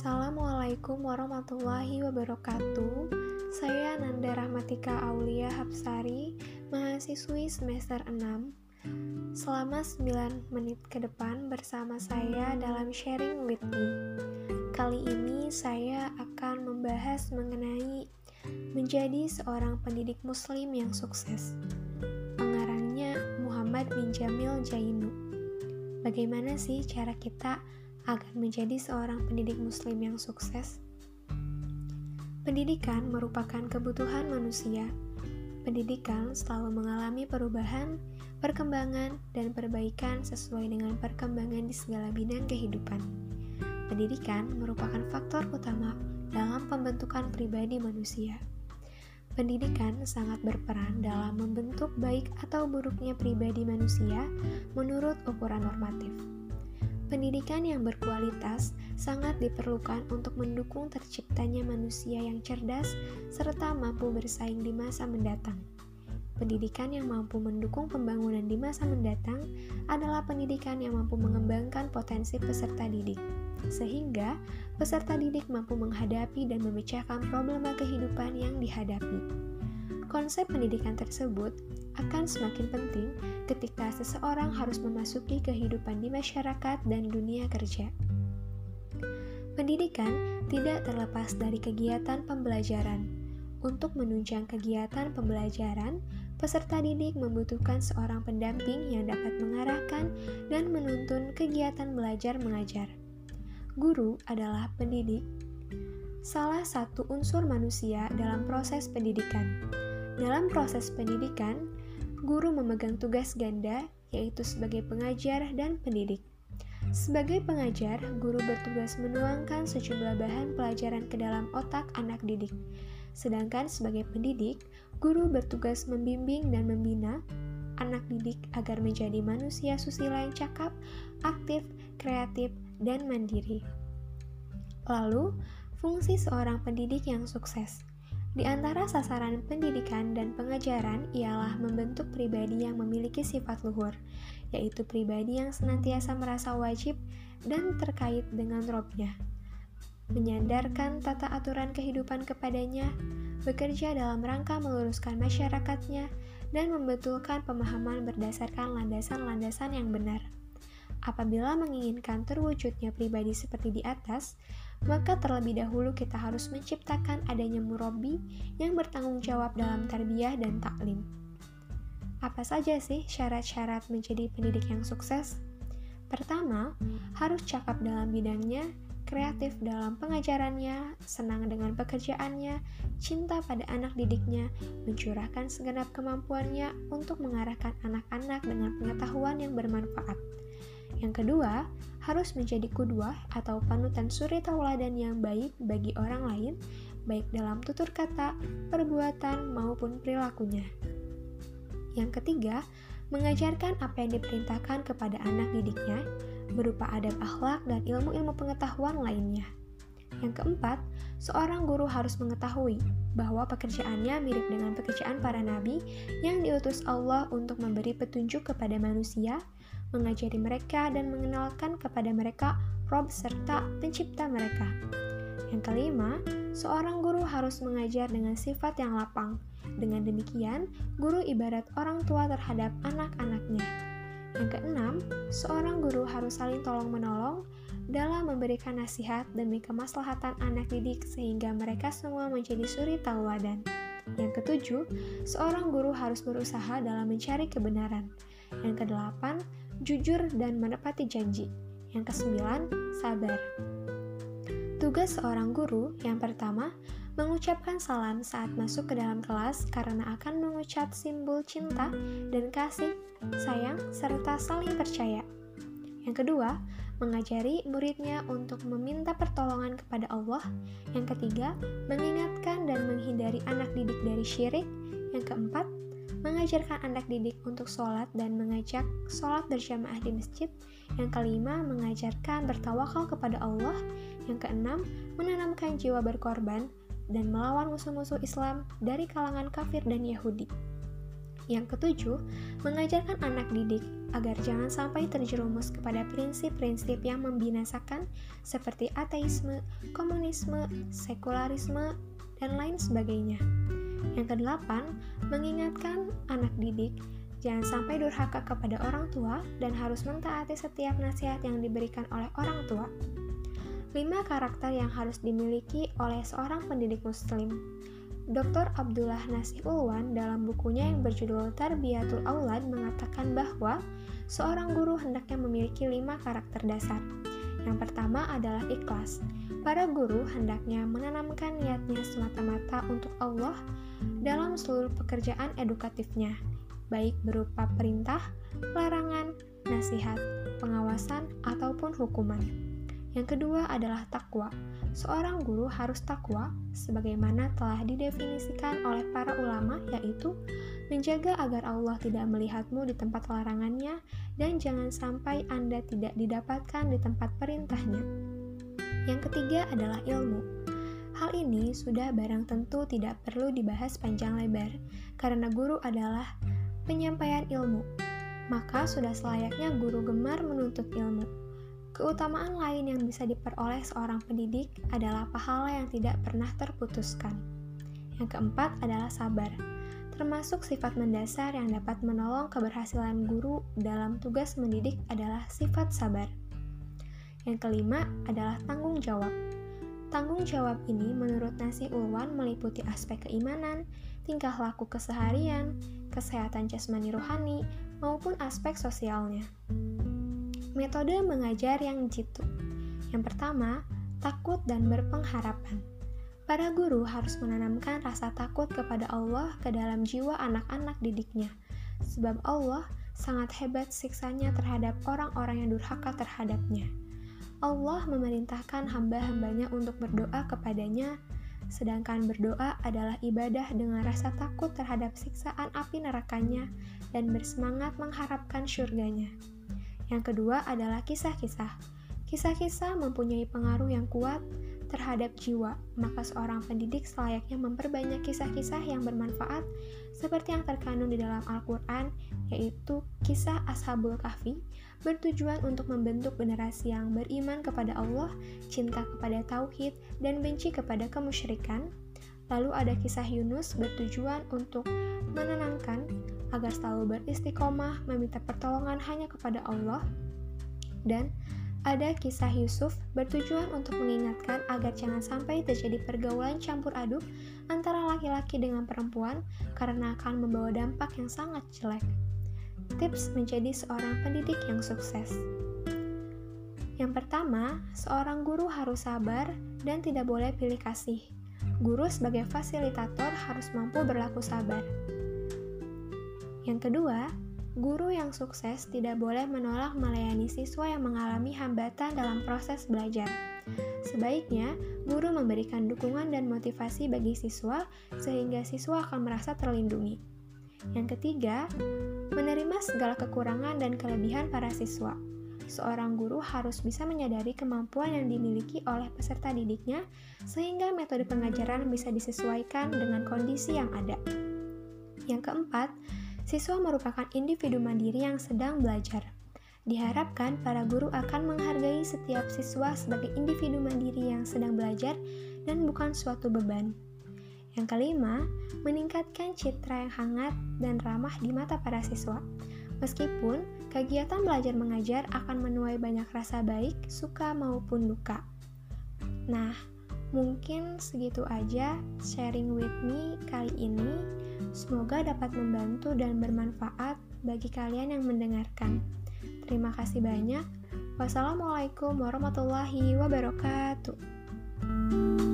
Assalamualaikum warahmatullahi wabarakatuh. Saya Nanda Rahmatika Aulia Hapsari Mahasiswi semester 6 Selama 9 menit ke depan bersama saya dalam sharing with me. Kali ini saya akan membahas mengenai Menjadi seorang pendidik muslim yang sukses. Pengarangnya Muhammad bin Jamil Jainu. Bagaimana sih cara kita agar menjadi seorang pendidik Muslim yang sukses. Pendidikan merupakan kebutuhan manusia. Pendidikan selalu mengalami perubahan, perkembangan, dan perbaikan sesuai dengan perkembangan di segala bidang kehidupan. Pendidikan merupakan faktor utama dalam pembentukan pribadi manusia. Pendidikan sangat berperan dalam membentuk baik atau buruknya pribadi manusia menurut ukuran normatif. Pendidikan yang berkualitas sangat diperlukan untuk mendukung terciptanya manusia yang cerdas serta mampu bersaing di masa mendatang. Pendidikan yang mampu mendukung pembangunan di masa mendatang adalah pendidikan yang mampu mengembangkan potensi peserta didik, sehingga peserta didik mampu menghadapi dan memecahkan problema kehidupan yang dihadapi. Konsep pendidikan tersebut akan semakin penting ketika seseorang harus memasuki kehidupan di masyarakat dan dunia kerja. Pendidikan tidak terlepas dari kegiatan pembelajaran. Untuk menunjang kegiatan pembelajaran, peserta didik membutuhkan seorang pendamping yang dapat mengarahkan dan menuntun kegiatan belajar mengajar. Guru adalah pendidik, salah satu unsur manusia dalam proses pendidikan. Dalam proses pendidikan, guru memegang tugas ganda, yaitu sebagai pengajar dan pendidik. Sebagai pengajar, guru bertugas menuangkan sejumlah bahan pelajaran ke dalam otak anak didik. Sedangkan sebagai pendidik, guru bertugas membimbing dan membina anak didik agar menjadi manusia susila yang cakap, aktif, kreatif, dan mandiri. Lalu, fungsi seorang pendidik yang sukses. Di antara sasaran pendidikan dan pengajaran ialah membentuk pribadi yang memiliki sifat luhur, yaitu pribadi yang senantiasa merasa wajib dan terkait dengan robnya, menyandarkan tata aturan kehidupan kepadanya, bekerja dalam rangka meluruskan masyarakatnya, dan membetulkan pemahaman berdasarkan landasan-landasan yang benar. Apabila menginginkan terwujudnya pribadi seperti di atas, maka terlebih dahulu kita harus menciptakan adanya murabi yang bertanggung jawab dalam tarbiyah dan taklim. Apa saja sih syarat-syarat menjadi pendidik yang sukses? Pertama, harus cakap dalam bidangnya, kreatif dalam pengajarannya, senang dengan pekerjaannya, cinta pada anak didiknya, mencurahkan segenap kemampuannya untuk mengarahkan anak-anak dengan pengetahuan yang bermanfaat. Yang kedua, harus menjadi kudwah atau panutan suri tauladan yang baik bagi orang lain, baik dalam tutur kata, perbuatan, maupun perilakunya. Yang ketiga, mengajarkan apa yang diperintahkan kepada anak didiknya, berupa adab akhlak dan ilmu-ilmu pengetahuan lainnya. Yang keempat, seorang guru harus mengetahui bahwa pekerjaannya mirip dengan pekerjaan para nabi yang diutus Allah untuk memberi petunjuk kepada manusia, mengajari mereka dan mengenalkan kepada mereka Rob serta pencipta mereka. Yang kelima, seorang guru harus mengajar dengan sifat yang lapang. Dengan demikian, guru ibarat orang tua terhadap anak-anaknya. Yang keenam, seorang guru harus saling tolong-menolong dalam memberikan nasihat demi kemaslahatan anak didik sehingga mereka semua menjadi suri tauladan. Yang ketujuh, seorang guru harus berusaha dalam mencari kebenaran. Yang kedelapan, jujur dan menepati janji. Yang kesembilan, sabar. Tugas seorang guru yang pertama, mengucapkan salam saat masuk ke dalam kelas karena akan mengucap simbol cinta dan kasih, sayang, serta saling percaya. Yang kedua, mengajari muridnya untuk meminta pertolongan kepada Allah. Yang ketiga, mengingatkan dan menghindari anak didik dari syirik. Yang keempat, mengajarkan anak didik untuk sholat dan mengajak sholat berjamaah di masjid. Yang kelima, mengajarkan bertawakal kepada Allah. Yang keenam, menanamkan jiwa berkorban dan melawan musuh-musuh Islam dari kalangan kafir dan Yahudi. Yang ketujuh, mengajarkan anak didik agar jangan sampai terjerumus kepada prinsip-prinsip yang membinasakan seperti ateisme, komunisme, sekularisme, dan lain sebagainya. Yang kedelapan, mengingatkan anak didik jangan sampai durhaka kepada orang tua dan harus mentaati setiap nasihat yang diberikan oleh orang tua. Lima karakter yang harus dimiliki oleh seorang pendidik muslim. Dr. Abdullah Nasih Ulwan dalam bukunya yang berjudul Tarbiyatul Aulad mengatakan bahwa seorang guru hendaknya memiliki lima karakter dasar. Yang pertama adalah ikhlas. Para guru hendaknya menanamkan niatnya semata-mata untuk Allah dalam seluruh pekerjaan edukatifnya, baik berupa perintah, larangan, nasihat, pengawasan, ataupun hukuman. Yang kedua adalah takwa. Seorang guru harus takwa sebagaimana telah didefinisikan oleh para ulama yaitu menjaga agar Allah tidak melihatmu di tempat larangannya dan jangan sampai Anda tidak didapatkan di tempat perintahnya. Yang ketiga adalah ilmu. Hal ini sudah barang tentu tidak perlu dibahas panjang lebar karena guru adalah penyampaian ilmu. Maka sudah selayaknya guru gemar menuntut ilmu. Keutamaan lain yang bisa diperoleh seorang pendidik adalah pahala yang tidak pernah terputuskan. Yang keempat adalah sabar, termasuk sifat mendasar yang dapat menolong keberhasilan guru dalam tugas mendidik adalah sifat sabar. Yang kelima adalah tanggung jawab. Tanggung jawab ini menurut Nasi Ulwan meliputi aspek keimanan, tingkah laku keseharian, kesehatan jasmani rohani, maupun aspek sosialnya. Metode mengajar yang jitu. Yang pertama, takut dan berpengharapan. Para guru harus menanamkan rasa takut kepada Allah ke dalam jiwa anak-anak didiknya, sebab Allah sangat hebat siksanya terhadap orang-orang yang durhaka terhadapnya. Allah memerintahkan hamba-hambanya untuk berdoa kepadanya, sedangkan berdoa adalah ibadah dengan rasa takut terhadap siksaan api nerakanya dan bersemangat mengharapkan surganya. Yang kedua adalah kisah-kisah. Kisah-kisah mempunyai pengaruh yang kuat terhadap jiwa, maka seorang pendidik selayaknya memperbanyak kisah-kisah yang bermanfaat seperti yang terkandung di dalam Al-Quran, yaitu kisah Ashabul Kahfi, bertujuan untuk membentuk generasi yang beriman kepada Allah, cinta kepada Tauhid, dan benci kepada kemusyrikan. Lalu ada kisah Yunus bertujuan untuk menenangkan agar selalu beristiqomah meminta pertolongan hanya kepada Allah. Dan ada kisah Yusuf bertujuan untuk mengingatkan agar jangan sampai terjadi pergaulan campur aduk antara laki-laki dengan perempuan karena akan membawa dampak yang sangat jelek. Tips menjadi seorang pendidik yang sukses. Yang pertama, seorang guru harus sabar dan tidak boleh pilih kasih. Guru sebagai fasilitator harus mampu berlaku sabar. Yang kedua, guru yang sukses tidak boleh menolak melayani siswa yang mengalami hambatan dalam proses belajar. Sebaiknya, guru memberikan dukungan dan motivasi bagi siswa sehingga siswa akan merasa terlindungi. Yang ketiga, menerima segala kekurangan dan kelebihan para siswa seorang guru harus bisa menyadari kemampuan yang dimiliki oleh peserta didiknya, sehingga metode pengajaran bisa disesuaikan dengan kondisi yang ada. Yang keempat, siswa merupakan individu mandiri yang sedang belajar. Diharapkan para guru akan menghargai setiap siswa sebagai individu mandiri yang sedang belajar dan bukan suatu beban. Yang kelima, meningkatkan citra yang hangat dan ramah di mata para siswa. Meskipun kegiatan belajar mengajar akan menuai banyak rasa baik, suka maupun duka. Nah, mungkin segitu aja sharing with me kali ini. Semoga dapat membantu dan bermanfaat bagi kalian yang mendengarkan. Terima kasih banyak. Wassalamualaikum warahmatullahi wabarakatuh.